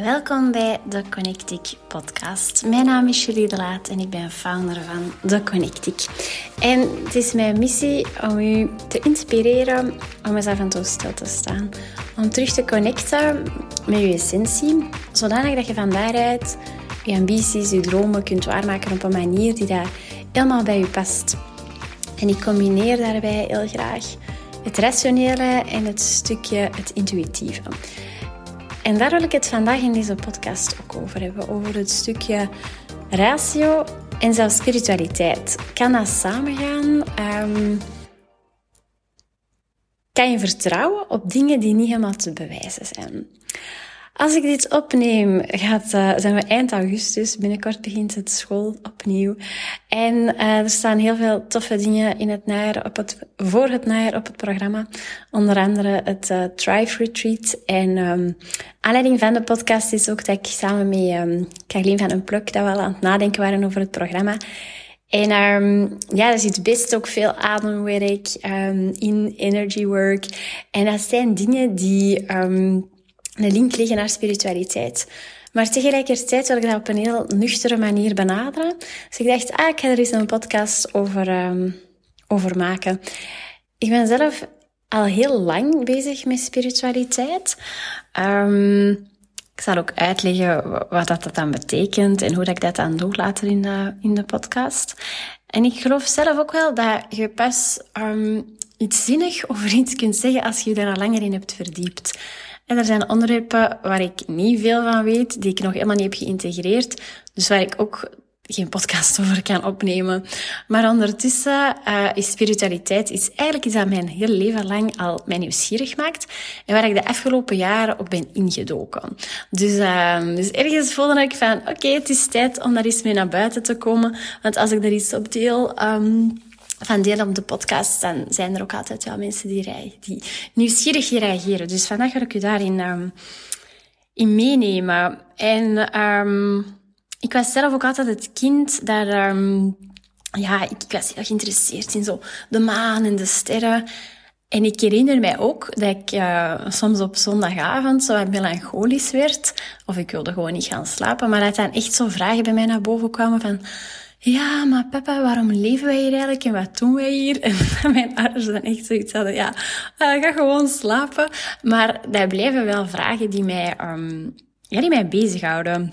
Welkom bij de Connectic podcast. Mijn naam is Julie de Laat en ik ben founder van de Connectic. En het is mijn missie om u te inspireren om eens af en toe stil te staan. Om terug te connecten met uw essentie, zodanig dat je van daaruit je ambities, je dromen kunt waarmaken op een manier die daar helemaal bij u past. En ik combineer daarbij heel graag het rationele en het stukje het intuïtieve. En daar wil ik het vandaag in deze podcast ook over hebben. Over het stukje ratio en zelfs spiritualiteit. Kan dat samengaan? Um, kan je vertrouwen op dingen die niet helemaal te bewijzen zijn? Als ik dit opneem, gaat, uh, zijn we eind augustus. Binnenkort begint het school opnieuw. En uh, er staan heel veel toffe dingen in het najaar op het, voor het najaar op het programma. Onder andere het uh, Thrive Retreat. En um, aanleiding van de podcast is ook dat ik samen met um, Carlien van een Pluk dat we al aan het nadenken waren over het programma. En um, ja, er zit best ook veel ademwerk um, in, energy work. En dat zijn dingen die um, een link liggen naar spiritualiteit. Maar tegelijkertijd wil ik dat op een heel nuchtere manier benaderen. Dus ik dacht, ah, ik ga er eens een podcast over, um, over maken. Ik ben zelf al heel lang bezig met spiritualiteit. Um, ik zal ook uitleggen wat dat, dat dan betekent en hoe dat ik dat dan doe later in de, in de podcast. En ik geloof zelf ook wel dat je pas um, iets zinnig over iets kunt zeggen als je je daar al langer in hebt verdiept. En er zijn onderwerpen waar ik niet veel van weet, die ik nog helemaal niet heb geïntegreerd. Dus waar ik ook geen podcast over kan opnemen. Maar ondertussen uh, is spiritualiteit is eigenlijk iets dat mijn heel leven lang al mij nieuwsgierig maakt. En waar ik de afgelopen jaren ook ben ingedoken. Dus, uh, dus ergens voelde ik van, oké, het is tijd om daar eens mee naar buiten te komen. Want als ik er iets op deel... Um, van delen op de podcast, dan zijn er ook altijd wel mensen die, die nieuwsgierig reageren. Dus vandaag ga ik u daarin um, in meenemen. En um, ik was zelf ook altijd het kind dat... Um, ja, ik, ik was heel geïnteresseerd in zo de maan en de sterren. En ik herinner mij ook dat ik uh, soms op zondagavond zo melancholisch werd. Of ik wilde gewoon niet gaan slapen. Maar dat dan echt zo vragen bij mij naar boven kwamen van ja, maar papa, waarom leven wij hier eigenlijk en wat doen wij hier? En mijn ouders dan echt zoiets hadden, ja, uh, ga gewoon slapen. Maar dat blijven wel vragen die mij, um, ja, die mij bezighouden.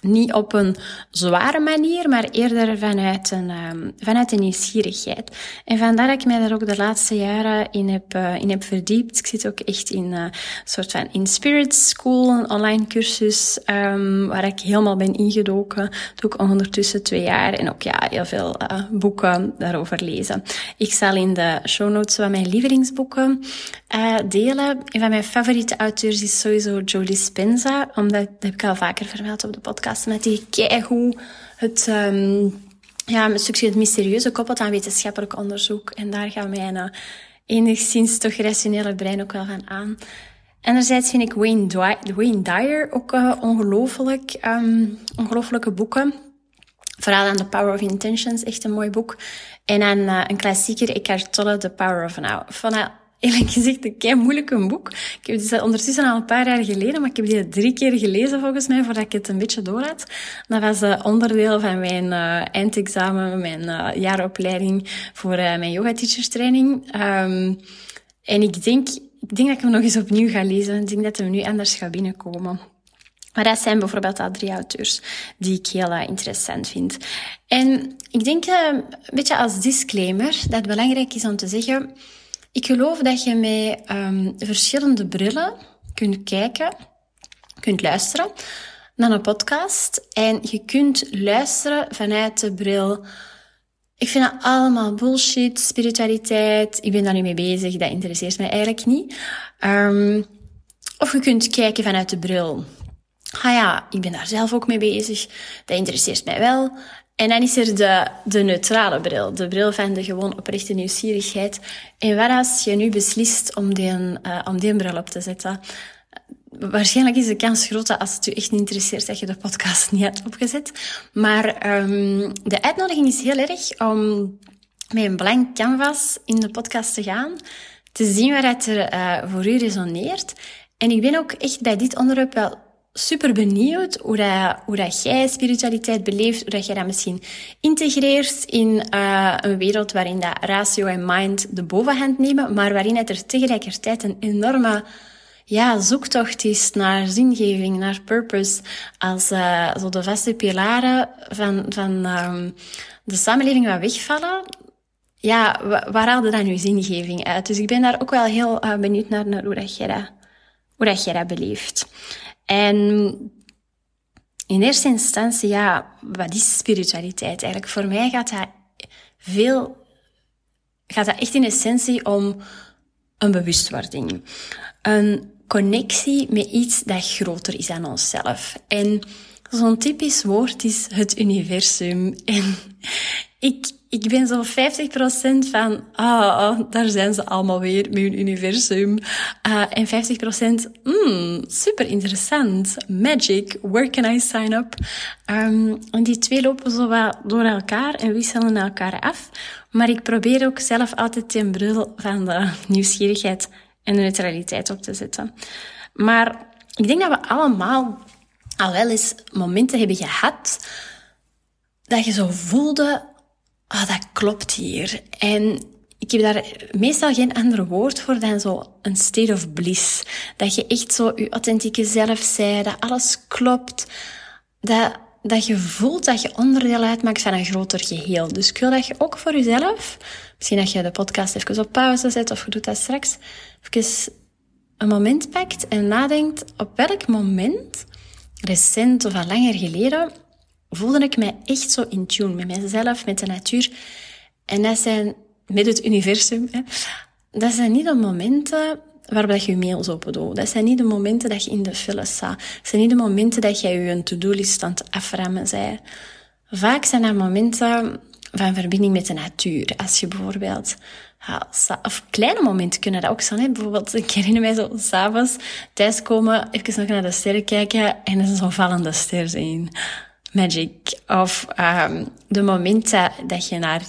Niet op een zware manier, maar eerder vanuit een, um, vanuit een nieuwsgierigheid. En vandaar dat ik mij daar ook de laatste jaren in heb, uh, in heb verdiept. Ik zit ook echt in uh, een soort van in Spirit School, een online cursus, um, waar ik helemaal ben ingedoken. Doe ik ondertussen twee jaar en ook ja, heel veel uh, boeken daarover lezen. Ik zal in de show notes wat mijn lievelingsboeken delen. Een van mijn favoriete auteurs is sowieso Joe Dispenza, omdat dat heb ik al vaker vermeld op de podcast met die keigoed het, um, ja, een stukje het mysterieuze koppelt aan wetenschappelijk onderzoek. En daar gaat mijn uh, enigszins toch rationele brein ook wel van aan. Anderzijds vind ik Wayne, Dyer ook uh, ongelooflijk, um, ongelooflijke boeken. Vooral aan The Power of Intentions, echt een mooi boek. En aan uh, een klassieker, Eckhart Tolle, The Power of Now. Eerlijk gezegd een kei moeilijk een boek. Ik heb het ondertussen al een paar jaar geleden, maar ik heb die drie keer gelezen volgens mij, voordat ik het een beetje door had. Dat was uh, onderdeel van mijn uh, eindexamen, mijn uh, jaaropleiding voor mijn yoga teachers training. Um, en ik denk, ik denk dat ik hem nog eens opnieuw ga lezen. Ik denk dat hem nu anders gaat binnenkomen. Maar dat zijn bijvoorbeeld al drie auteurs die ik heel interessant vind. En ik denk een beetje als disclaimer dat het belangrijk is om te zeggen ik geloof dat je met um, verschillende brillen kunt kijken, kunt luisteren naar een podcast. En je kunt luisteren vanuit de bril. Ik vind dat allemaal bullshit, spiritualiteit. Ik ben daar niet mee bezig, dat interesseert mij eigenlijk niet. Um, of je kunt kijken vanuit de bril. Ah ja, ik ben daar zelf ook mee bezig. Dat interesseert mij wel. En dan is er de, de neutrale bril, de bril van de gewoon oprechte nieuwsgierigheid. En wat als je nu beslist om die, uh, om die bril op te zetten? Waarschijnlijk is de kans groot als het u echt niet interesseert dat je de podcast niet hebt opgezet. Maar um, de uitnodiging is heel erg om met een blank canvas in de podcast te gaan, te zien waar het er uh, voor u resoneert. En ik ben ook echt bij dit onderwerp wel super benieuwd hoe, dat, hoe dat jij spiritualiteit beleeft, hoe dat jij dat misschien integreert in uh, een wereld waarin dat ratio en mind de bovenhand nemen, maar waarin het er tegelijkertijd een enorme ja, zoektocht is naar zingeving, naar purpose, als uh, zo de vaste pilaren van, van um, de samenleving wat wegvallen. Ja, waar haalde dan uw zingeving uit? Dus ik ben daar ook wel heel uh, benieuwd naar, naar hoe, dat jij dat, hoe dat jij dat beleeft. En in eerste instantie, ja, wat is spiritualiteit eigenlijk? Voor mij gaat dat veel, gaat dat echt in essentie om een bewustwording. Een connectie met iets dat groter is dan onszelf. En zo'n typisch woord is het universum. En ik, ik ben zo 50% van, ah, oh, daar zijn ze allemaal weer met hun universum. Uh, en 50%, mm, super interessant. Magic, where can I sign up? Um, en die twee lopen zo wat door elkaar en wisselen elkaar af. Maar ik probeer ook zelf altijd ten bril van de nieuwsgierigheid en de neutraliteit op te zetten. Maar ik denk dat we allemaal al wel eens momenten hebben gehad dat je zo voelde, ah, dat klopt hier. En ik heb daar meestal geen ander woord voor dan zo een state of bliss. Dat je echt zo je authentieke zelf zei, dat alles klopt. Dat, dat je voelt dat je onderdeel uitmaakt van een groter geheel. Dus ik wil dat je ook voor jezelf, misschien dat je de podcast even op pauze zet of je doet dat straks, even een moment pakt en nadenkt op welk moment, recent of al langer geleden, voelde ik mij echt zo in tune met mezelf, met de natuur. En dat zijn, met het universum, hè, dat zijn niet de momenten waarbij je je mails open doet. Dat zijn niet de momenten dat je in de file staat. Dat zijn niet de momenten dat je je to-do-list aan het aframmen zei. Vaak zijn dat momenten van verbinding met de natuur. Als je bijvoorbeeld, of kleine momenten kunnen dat ook zijn. Hè? Bijvoorbeeld, ik herinner mij zo s'avonds thuiskomen, even nog naar de sterren kijken en er is zo'n vallende ster zien magic. Of um, de moment dat, je naar,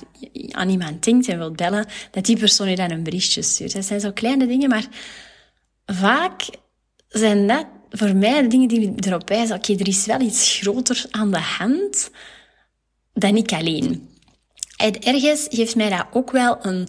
aan iemand denkt en wilt bellen, dat die persoon je dan een berichtje stuurt. Dat zijn zo kleine dingen, maar vaak zijn dat voor mij de dingen die erop wijzen, oké, er is wel iets groter aan de hand dan ik alleen. En ergens geeft mij dat ook wel een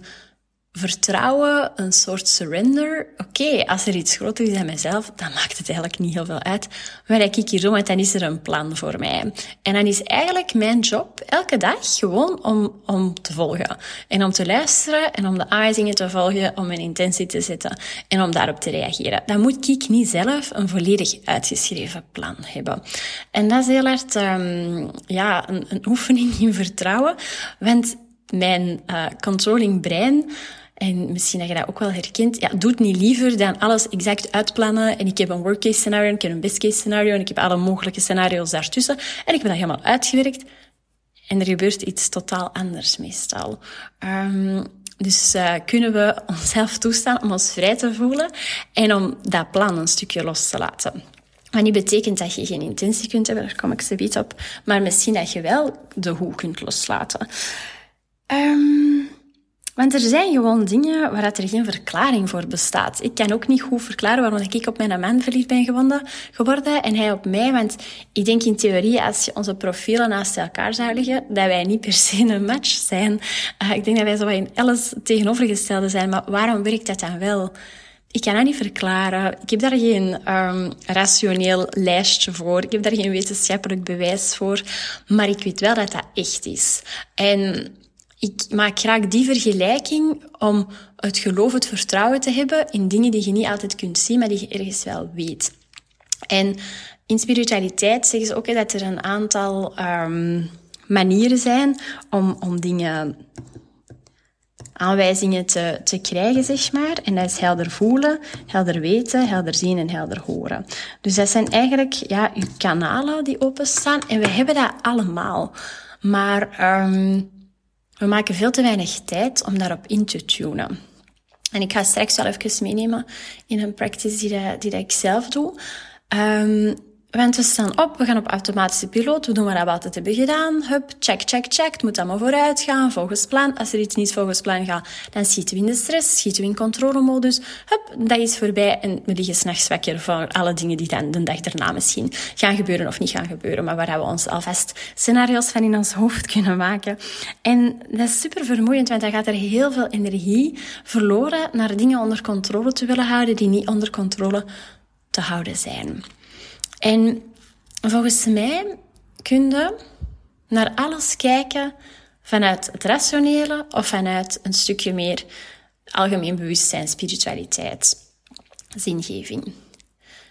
vertrouwen, een soort surrender. Oké, als er iets groter is dan mezelf, dan maakt het eigenlijk niet heel veel uit. Maar ik kijk hier dan is er een plan voor mij. En dan is eigenlijk mijn job elke dag gewoon om, om te volgen. En om te luisteren en om de aanwijzingen te volgen, om mijn intentie te zetten en om daarop te reageren. Dan moet ik niet zelf een volledig uitgeschreven plan hebben. En dat is heel hard, um, ja, een, een oefening in vertrouwen. Want mijn uh, controlling brein en misschien dat je dat ook wel herkent. Ja, doe het niet liever dan alles exact uitplannen. En ik heb een worst case scenario, ik heb een best case scenario en ik heb alle mogelijke scenario's daartussen. En ik heb dat helemaal uitgewerkt. En er gebeurt iets totaal anders meestal. Um, dus uh, kunnen we onszelf toestaan om ons vrij te voelen en om dat plan een stukje los te laten. Wat niet betekent dat je geen intentie kunt hebben, daar kom ik zo op. Maar misschien dat je wel de hoe kunt loslaten. Um, want er zijn gewoon dingen waar er geen verklaring voor bestaat. Ik kan ook niet goed verklaren waarom ik op mijn man verliefd ben geworden en hij op mij. Want ik denk in theorie, als je onze profielen naast elkaar zou leggen, dat wij niet per se een match zijn. Uh, ik denk dat wij zo in alles tegenovergestelde zijn. Maar waarom werkt dat dan wel? Ik kan dat niet verklaren. Ik heb daar geen um, rationeel lijstje voor. Ik heb daar geen wetenschappelijk bewijs voor. Maar ik weet wel dat dat echt is. En ik maak graag die vergelijking om het geloof, het vertrouwen te hebben in dingen die je niet altijd kunt zien, maar die je ergens wel weet. En in spiritualiteit zeggen ze ook dat er een aantal um, manieren zijn om, om dingen, aanwijzingen te, te krijgen, zeg maar. En dat is helder voelen, helder weten, helder zien en helder horen. Dus dat zijn eigenlijk ja, je kanalen die openstaan. En we hebben dat allemaal. Maar um, we maken veel te weinig tijd om daarop in te tunen. En ik ga straks wel even meenemen in een practice die, dat, die ik zelf doe. Um, want we staan op, we gaan op automatische piloot, we doen wat we altijd hebben gedaan. Hup, check, check, check. Het moet allemaal vooruit gaan, volgens plan. Als er iets niet volgens plan gaat, dan schieten we in de stress, schieten we in controlemodus. Hup, dat is voorbij en we liggen s'nachts wakker voor alle dingen die dan de dag daarna misschien gaan gebeuren of niet gaan gebeuren, maar waar we ons alvast scenario's van in ons hoofd kunnen maken. En dat is super vermoeiend, want dan gaat er heel veel energie verloren naar dingen onder controle te willen houden die niet onder controle te houden zijn. En volgens mij kun je naar alles kijken vanuit het rationele of vanuit een stukje meer algemeen bewustzijn, spiritualiteit, zingeving.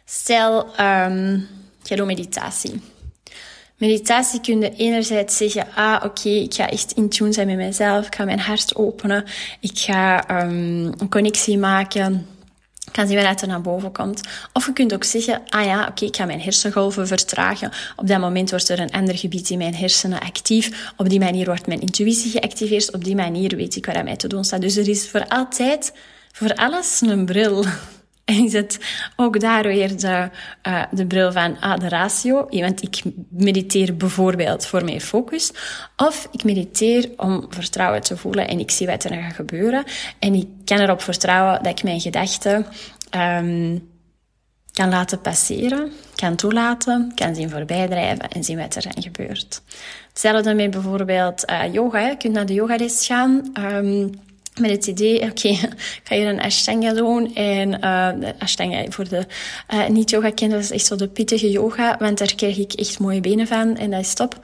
Stel, um, je meditatie. Meditatie kun je enerzijds zeggen, ah oké, ik ga echt in tune zijn met mezelf, ik ga mijn hart openen, ik ga um, een connectie maken kan zien waaruit er naar boven komt. Of je kunt ook zeggen, ah ja, oké, ik ga mijn hersengolven vertragen. Op dat moment wordt er een ander gebied in mijn hersenen actief. Op die manier wordt mijn intuïtie geactiveerd. Op die manier weet ik wat aan mij te doen staat. Dus er is voor altijd, voor alles een bril. En het ook daar weer de, uh, de bril van ah, de ratio. Want ik mediteer bijvoorbeeld voor mijn focus. Of ik mediteer om vertrouwen te voelen en ik zie wat er gaat gebeuren. En ik kan erop vertrouwen dat ik mijn gedachten um, kan laten passeren, kan toelaten, kan zien voorbijdrijven en zien wat er gebeurt. Hetzelfde met bijvoorbeeld uh, yoga. Je kunt naar de yogales gaan. Um, met het idee, oké, ik ga hier een ashtanga doen. En uh, de ashtanga voor de uh, niet-yoga-kinderen is echt zo de pittige yoga, want daar krijg ik echt mooie benen van en dat is top.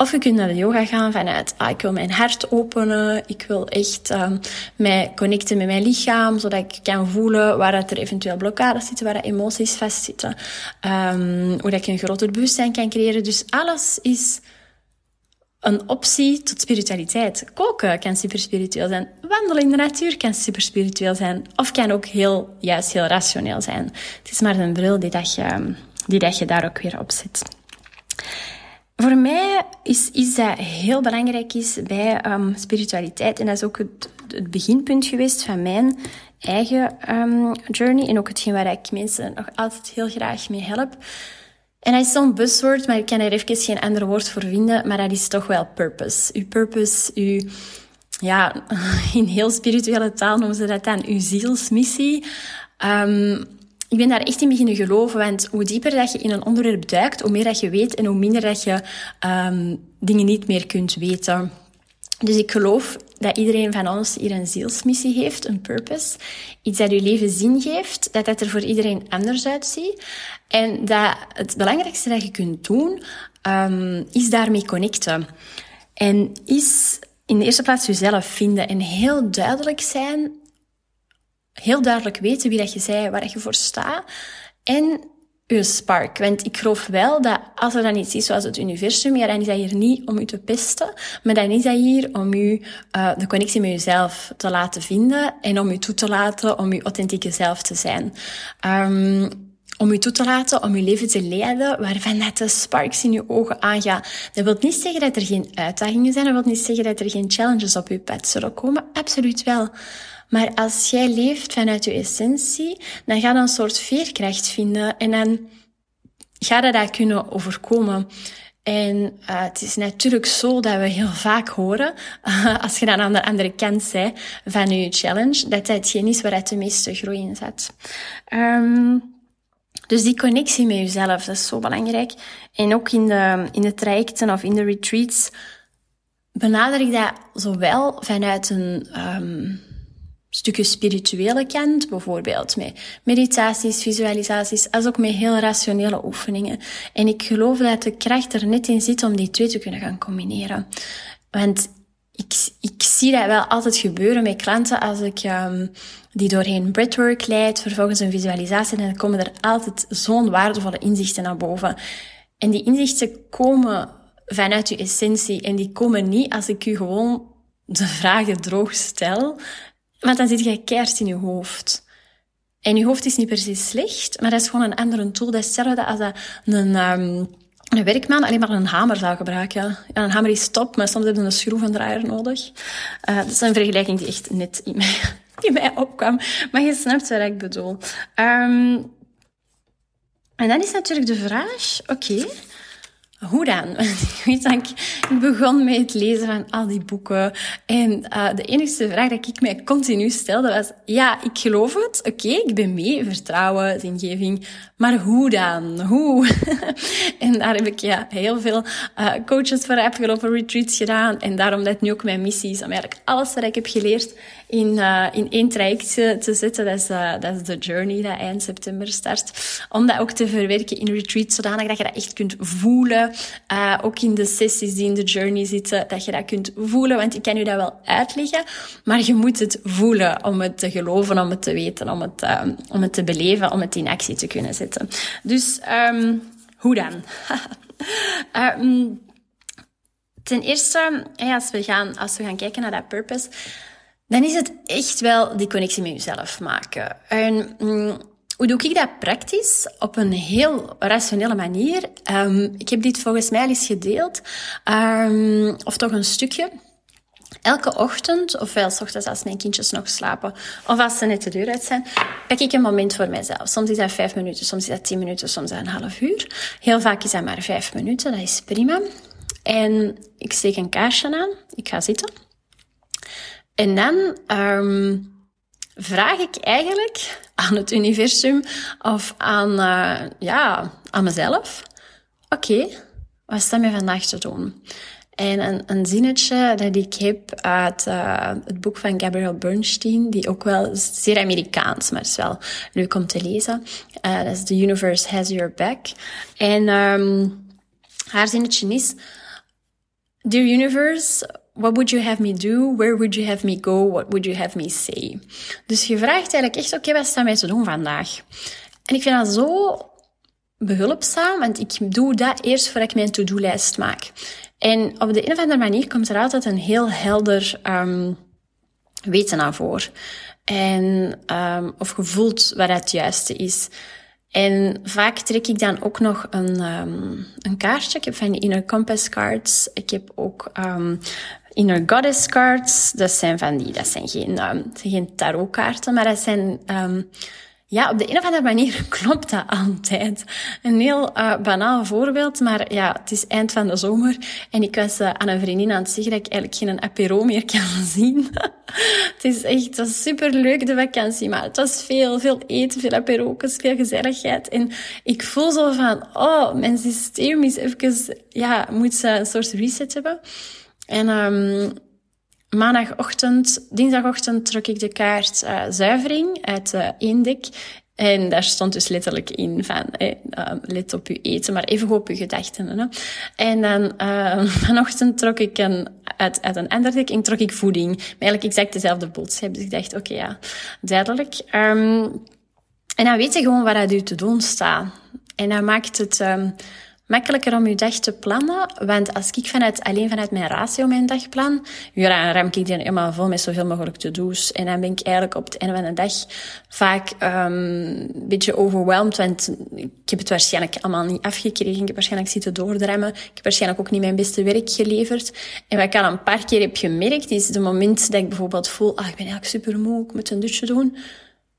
Of je kunt naar de yoga gaan vanuit, ah, ik wil mijn hart openen, ik wil echt um, mij connecten met mijn lichaam, zodat ik kan voelen waar er eventueel blokkades zitten, waar emoties vastzitten, um, hoe dat ik een groter bewustzijn kan creëren. Dus alles is een optie tot spiritualiteit. Koken kan super spiritueel zijn. Wandelen in de natuur kan super spiritueel zijn. Of kan ook heel, juist heel rationeel zijn. Het is maar een bril die, dat je, die dat je daar ook weer op zet. Voor mij is iets dat heel belangrijk is bij um, spiritualiteit. En dat is ook het, beginpunt geweest van mijn eigen um, journey. En ook hetgeen waar ik mensen nog altijd heel graag mee help. En dat is zo'n buzzword, maar ik kan er even geen ander woord voor vinden, maar dat is toch wel purpose. Uw purpose, uw, ja, in heel spirituele taal noemen ze dat dan uw zielsmissie. Um, ik ben daar echt in beginnen geloven, want hoe dieper dat je in een onderwerp duikt, hoe meer dat je weet en hoe minder dat je um, dingen niet meer kunt weten. Dus ik geloof dat iedereen van ons hier een zielsmissie heeft, een purpose. Iets dat je leven zin geeft, dat dat er voor iedereen anders uitziet. En dat het belangrijkste dat je kunt doen, um, is daarmee connecten. En is in de eerste plaats jezelf vinden en heel duidelijk zijn, heel duidelijk weten wie dat je zei, waar je voor staat. En je spark. Want ik geloof wel dat als er dan iets is zoals het universum, ja, dan is dat hier niet om u te pesten, maar dan is dat hier om u uh, de connectie met jezelf te laten vinden en om u toe te laten om uw authentieke zelf te zijn. Um, om u toe te laten om uw leven te leiden waarvan net de sparks in uw ogen aangaan. Dat wil niet zeggen dat er geen uitdagingen zijn, dat wil niet zeggen dat er geen challenges op uw pad zullen komen. Absoluut wel. Maar als jij leeft vanuit je essentie, dan ga je een soort veerkracht vinden en dan ga je dat kunnen overkomen. En uh, het is natuurlijk zo dat we heel vaak horen, als je dan aan de andere kant bent van je challenge, dat dat hetgeen is waar het de meeste groei in zit. Um, dus die connectie met jezelf, dat is zo belangrijk. En ook in de, in de trajecten of in de retreats benader ik dat zowel vanuit een um, stukje spirituele kant, bijvoorbeeld met meditaties, visualisaties, als ook met heel rationele oefeningen. En ik geloof dat de kracht er net in zit om die twee te kunnen gaan combineren. Want ik, ik zie dat wel altijd gebeuren met klanten als ik um, die doorheen breathwork leid, vervolgens een visualisatie, en dan komen er altijd zo'n waardevolle inzichten naar boven. En die inzichten komen vanuit je essentie en die komen niet als ik u gewoon de vragen droog stel, want dan zit je keihard in je hoofd. En je hoofd is niet per se slecht, maar dat is gewoon een andere tool. Dat is hetzelfde als een, um, een werkman alleen maar een hamer zou gebruiken. Ja, een hamer is top, maar soms heb je een schroevendraaier nodig. Uh, dat is een vergelijking die echt net in mij, opkwam. Maar je snapt wat ik bedoel. Um, En dan is natuurlijk de vraag, oké, hoe dan? Ik weet dat ik, begon met het lezen van al die boeken. En uh, de enige vraag dat ik mij continu stelde was, ja, ik geloof het. Oké, ik ben mee, vertrouwen, zingeving. Maar hoe dan? Hoe? en daar heb ik ja, heel veel uh, coaches voor afgelopen retreats gedaan. En daarom dat nu ook mijn missie is om eigenlijk alles wat ik heb geleerd in, uh, in één traject te zetten. Dat is, uh, dat is de journey dat eind september start. Om dat ook te verwerken in retreats, zodanig dat je dat echt kunt voelen. Uh, ook in de sessies die in de journey zitten, dat je dat kunt voelen. Want ik kan u dat wel uitleggen, maar je moet het voelen om het te geloven, om het te weten, om het, om het te beleven, om het in actie te kunnen zetten. Dus um, hoe dan? um, ten eerste, als we, gaan, als we gaan kijken naar dat purpose, dan is het echt wel die connectie met jezelf maken. En mm, hoe doe ik dat praktisch? Op een heel rationele manier. Um, ik heb dit volgens mij eens gedeeld, um, of toch een stukje. Elke ochtend, ofwel s ochtends als mijn kindjes nog slapen, of als ze net de deur uit zijn, pak ik een moment voor mijzelf. Soms is dat vijf minuten, soms is dat tien minuten, soms is dat een half uur. Heel vaak is dat maar vijf minuten, dat is prima. En ik steek een kaarsje aan, ik ga zitten. En dan um, vraag ik eigenlijk aan het universum of aan, uh, ja, aan mezelf: Oké, wat staat mij vandaag te doen? En een, een zinnetje dat ik heb uit uh, het boek van Gabrielle Bernstein, die ook wel zeer Amerikaans, maar is wel leuk om te lezen. Uh, dat is The Universe Has Your Back. En um, haar zinnetje is: Dear Universe, What would you have me do? Where would you have me go? What would you have me say? Dus je vraagt eigenlijk echt, oké, wat staat mij te doen vandaag? En ik vind dat zo behulpzaam, want ik doe dat eerst voordat ik mijn to-do-lijst maak. En op de een of andere manier komt er altijd een heel helder um, weten aan voor. En, um, of gevoeld wat het juiste is. En vaak trek ik dan ook nog een, um, een kaartje. Ik heb van die Inner Compass cards. Ik heb ook um, Inner Goddess cards. Dat zijn van die, dat zijn geen, um, geen tarotkaarten, maar dat zijn, um, ja, op de een of andere manier klopt dat altijd. Een heel uh, banaal voorbeeld, maar ja, het is eind van de zomer en ik was uh, aan een vriendin aan het zeggen dat ik eigenlijk geen apero meer kan zien. het is echt het super leuk de vakantie, maar het was veel, veel eten, veel apero's, veel gezelligheid. En ik voel zo van, oh, mijn systeem is even, ja, moet een soort reset hebben. En um, maandagochtend, dinsdagochtend trok ik de kaart uh, zuivering uit uh, één dek. En daar stond dus letterlijk in van, eh, let op je eten, maar even op je gedachten. Hè. En dan uh, vanochtend trok ik een, uit, uit een ander dek en trok ik voeding. Maar eigenlijk exact dezelfde boodschap. Dus ik dacht, oké, ja, duidelijk. Um, en dan weet je gewoon wat er te doen staat. En dan maakt het... Um, makkelijker om je dag te plannen. Want als ik vanuit, alleen vanuit mijn ratio mijn dag plan, ja, dan ram ik die helemaal vol met zoveel mogelijk to-do's. En dan ben ik eigenlijk op het einde van de dag vaak um, een beetje overweldigd. Want ik heb het waarschijnlijk allemaal niet afgekregen. Ik heb waarschijnlijk zitten doordrammen. Ik heb waarschijnlijk ook niet mijn beste werk geleverd. En wat ik al een paar keer heb gemerkt, is de moment dat ik bijvoorbeeld voel, ah, ik ben eigenlijk super moe, ik moet een dutje doen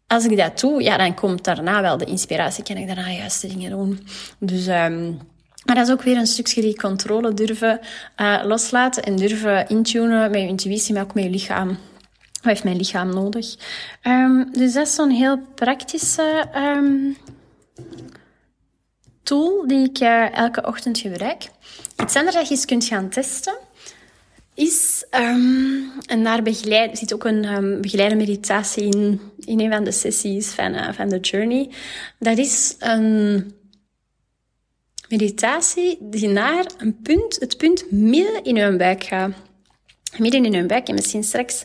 als ik dat doe, ja, dan komt daarna wel de inspiratie. Kan ik daarna juiste dingen doen. Dus um, maar dat is ook weer een stukje die controle durven uh, loslaten en durven intunen met je intuïtie, maar ook met je lichaam. Wat heeft mijn lichaam nodig? Um, dus dat is zo'n heel praktische um, tool die ik uh, elke ochtend gebruik. Iets anders dat je kunt gaan testen is, um, en daar begeleid, zit ook een um, begeleide meditatie in, in een van de sessies van, uh, van de Journey. Dat is een meditatie die naar een punt, het punt midden in je buik gaat. Midden in je buik. En misschien straks,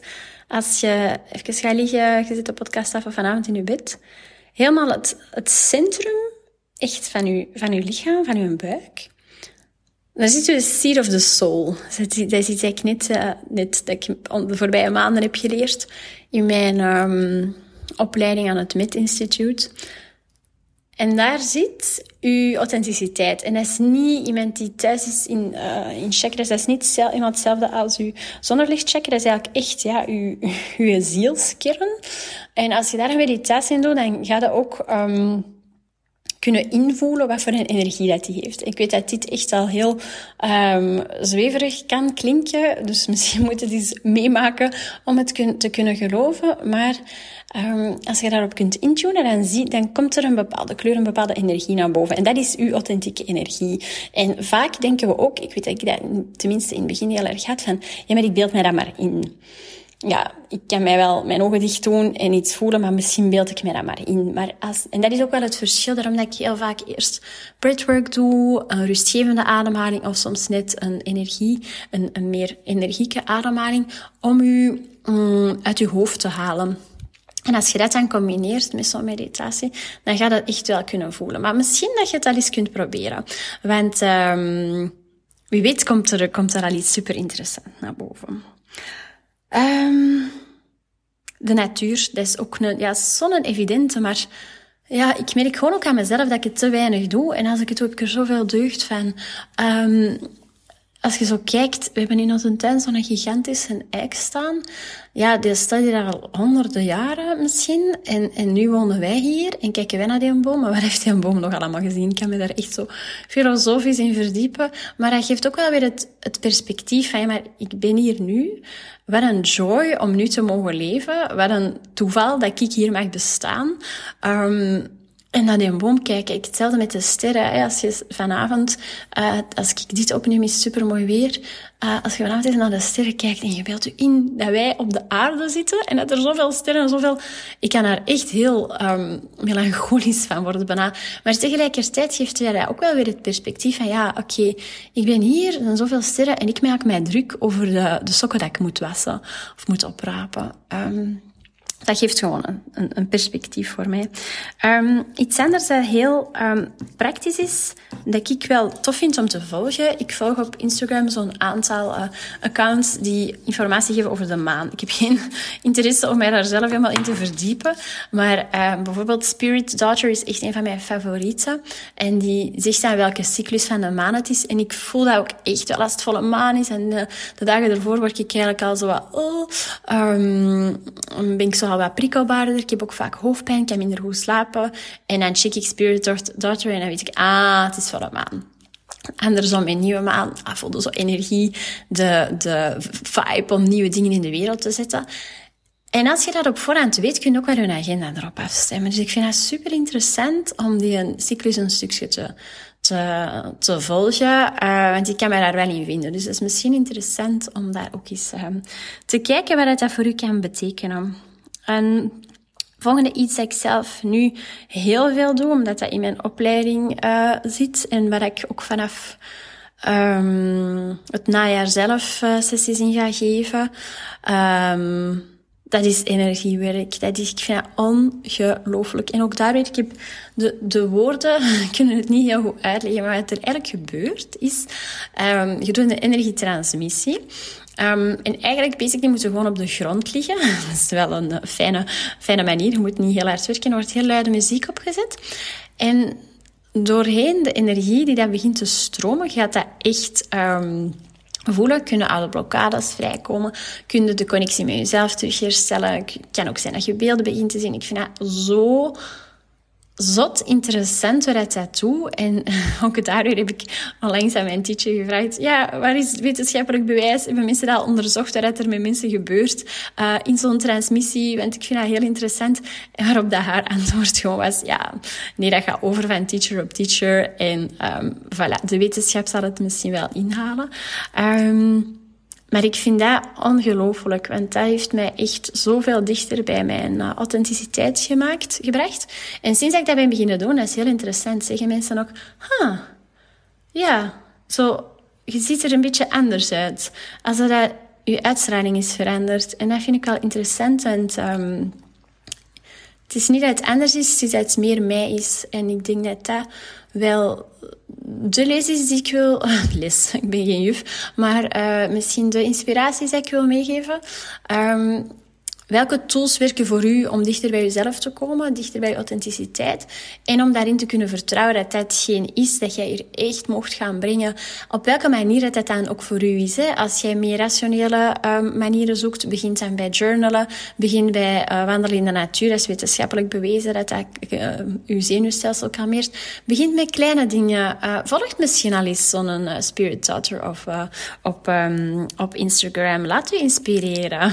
als je even gaat liggen, je zit de podcast vanavond in je bed, helemaal het, het centrum echt van je, van je lichaam, van je buik. Daar zit de seed of the soul. Dat is iets dat ik net, uh, net dat ik de voorbije maanden heb geleerd in mijn um, opleiding aan het Med Institute. En daar zit uw authenticiteit. En dat is niet iemand die thuis is in, uh, in chakras. Dat is niet zelf, iemand hetzelfde als uw zonnerlichtchakra. Dat is eigenlijk echt ja, uw, uw zielskern. En als je daar een meditatie in doet, dan ga je ook... Um, kunnen invoelen wat voor een energie dat die heeft. Ik weet dat dit echt al heel um, zweverig kan klinken, dus misschien moet je het eens meemaken om het te kunnen geloven. Maar um, als je daarop kunt intunen, dan, zie, dan komt er een bepaalde kleur, een bepaalde energie naar boven. En dat is uw authentieke energie. En vaak denken we ook, ik weet dat ik dat tenminste in het begin heel erg had, van ja, maar ik beeld mij dat maar in ja, ik kan mij wel mijn ogen dicht doen en iets voelen, maar misschien beeld ik mij dat maar in. Maar als, en dat is ook wel het verschil, daarom dat ik heel vaak eerst breathwork doe, een rustgevende ademhaling of soms net een energie, een, een meer energieke ademhaling, om u um, uit uw hoofd te halen. En als je dat dan combineert met zo'n meditatie, dan ga je dat echt wel kunnen voelen. Maar misschien dat je het al eens kunt proberen. Want um, wie weet komt er, komt er al iets super interessant naar boven. Um, de natuur, dat is ook een, ja, zo'n evidente, maar ja, ik merk gewoon ook aan mezelf dat ik het te weinig doe. En als ik het doe, heb ik er zoveel deugd van. Um, als je zo kijkt, we hebben in onze tuin zo'n gigantische eik staan. Ja, die staat hier al honderden jaren misschien. En, en nu wonen wij hier en kijken wij naar die boom. Maar waar heeft die boom nog allemaal gezien? Ik kan me daar echt zo filosofisch in verdiepen. Maar dat geeft ook wel weer het, het perspectief van, ja, maar ik ben hier nu. Wat een joy om nu te mogen leven. Wat een toeval dat ik hier mag bestaan. Um, en naar die boom kijken. Ik hetzelfde met de sterren. Als je vanavond, uh, als ik dit opneem, is super mooi weer. Uh, als je vanavond naar de sterren kijkt en je beeldt je in dat wij op de aarde zitten en dat er zoveel sterren, zoveel... Ik kan daar echt heel um, melancholisch van worden bijna. Maar tegelijkertijd geeft jij ook wel weer het perspectief van, ja, oké, ik ben hier, er zijn zoveel sterren en ik maak mij druk over de, de sokken dat ik moet wassen of moet oprapen. Um, dat geeft gewoon een, een, perspectief voor mij. Um, iets anders dat heel um, praktisch is, dat ik wel tof vind om te volgen. Ik volg op Instagram zo'n aantal uh, accounts die informatie geven over de maan. Ik heb geen interesse om mij daar zelf helemaal in te verdiepen. Maar uh, bijvoorbeeld Spirit Daughter is echt een van mijn favorieten. En die zegt dan welke cyclus van de maan het is. En ik voel dat ook echt wel als het volle maan is. En de, de dagen ervoor word ik eigenlijk al zo wat... Oh, um, ben ik zo wat prikkelbaarder. Ik heb ook vaak hoofdpijn, ik kan minder goed slapen. En dan check ik Spirit Daughter en dan weet ik, ah, het is volle maan. Andersom, mijn nieuwe maan, ah, voelde zo energie, de, de vibe om nieuwe dingen in de wereld te zetten. En als je dat op voorhand weet, kun je ook wel je agenda erop afstemmen. Dus ik vind het super interessant om die een cyclus een stukje te, te, volgen, uh, want ik kan mij daar wel in vinden. Dus het is misschien interessant om daar ook eens uh, te kijken wat dat voor u kan betekenen. En volgende iets dat ik zelf nu heel veel doe, omdat dat in mijn opleiding uh, zit en waar ik ook vanaf um, het najaar zelf uh, sessies in ga geven. Um, dat is energiewerk. Dat is, ik vind dat ongelooflijk. En ook daar weet ik, heb de, de woorden kunnen het niet heel goed uitleggen, maar wat er eigenlijk gebeurt is, um, je doet een energietransmissie. Um, en eigenlijk, basically, moet gewoon op de grond liggen. Dat is wel een fijne, fijne manier. Je moet niet heel hard werken. Er wordt heel luide muziek opgezet. En doorheen de energie die dan begint te stromen, gaat dat echt... Um, voelen, kunnen alle blokkades vrijkomen, kun je de connectie met jezelf terug herstellen. Het kan ook zijn dat je beelden begint te zien. Ik vind dat zo zot interessant wat dat doet. En ook daardoor heb ik onlangs aan mijn teacher gevraagd, ja, waar is het wetenschappelijk bewijs? Hebben mensen dat onderzocht wat er met mensen gebeurt uh, in zo'n transmissie? Want ik vind dat heel interessant. En waarop dat haar antwoord gewoon was, ja, nee, dat gaat over van teacher op teacher. En um, voilà, de wetenschap zal het misschien wel inhalen. Um, maar ik vind dat ongelooflijk, want dat heeft mij echt zoveel dichter bij mijn uh, authenticiteit gemaakt, gebracht. En sinds ik dat ben beginnen doen, dat is heel interessant, zeggen mensen ook, huh, ja, zo, je ziet er een beetje anders uit. Als dat je uitstraling is veranderd. En dat vind ik wel interessant, um, het is niet dat het anders is, het is dat het meer mij is. En ik denk dat dat wel de les is die ik wil... Les, ik ben geen juf. Maar uh, misschien de inspiraties die ik wil meegeven. Um, Welke tools werken voor u om dichter bij jezelf te komen, dichter bij authenticiteit en om daarin te kunnen vertrouwen dat datgene is dat jij hier echt mocht gaan brengen. Op welke manier dat, dat dan ook voor u is. Hè? Als jij meer rationele um, manieren zoekt, begin dan bij journalen, begin bij uh, wandelen in de natuur. Dat is wetenschappelijk bewezen dat dat uh, uw zenuwstelsel kalmeert. Begin met kleine dingen. Uh, volg misschien al eens zo'n spirit daughter of, op, um, op Instagram. Laat u inspireren.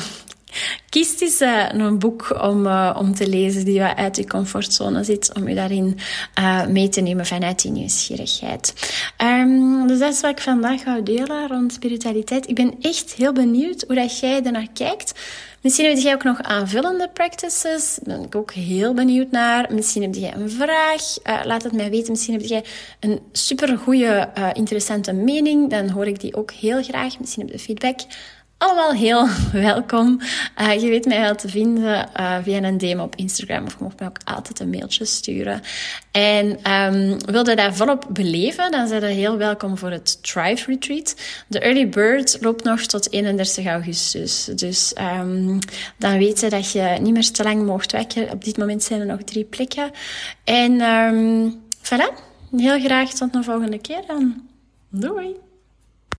Kies eens uh, een boek om, uh, om te lezen die wat uit je comfortzone zit, om je daarin uh, mee te nemen vanuit die nieuwsgierigheid. Um, dus dat is wat ik vandaag ga delen rond spiritualiteit. Ik ben echt heel benieuwd hoe dat jij ernaar kijkt. Misschien heb jij ook nog aanvullende practices. Daar ben ik ook heel benieuwd naar. Misschien heb jij een vraag. laat het mij weten. Misschien heb jij een supergoeie, interessante mening. Dan hoor ik die ook heel graag. Misschien heb je feedback allemaal heel welkom. Uh, je weet mij wel te vinden uh, via een DM op Instagram of je mag mij ook altijd een mailtje sturen. En um, wil je dat volop beleven, dan zijn je heel welkom voor het Thrive Retreat. De Early Bird loopt nog tot 31 augustus. Dus um, dan weet je dat je niet meer te lang mocht wekken. Op dit moment zijn er nog drie plekken. En um, voilà, heel graag tot een volgende keer dan. Doei!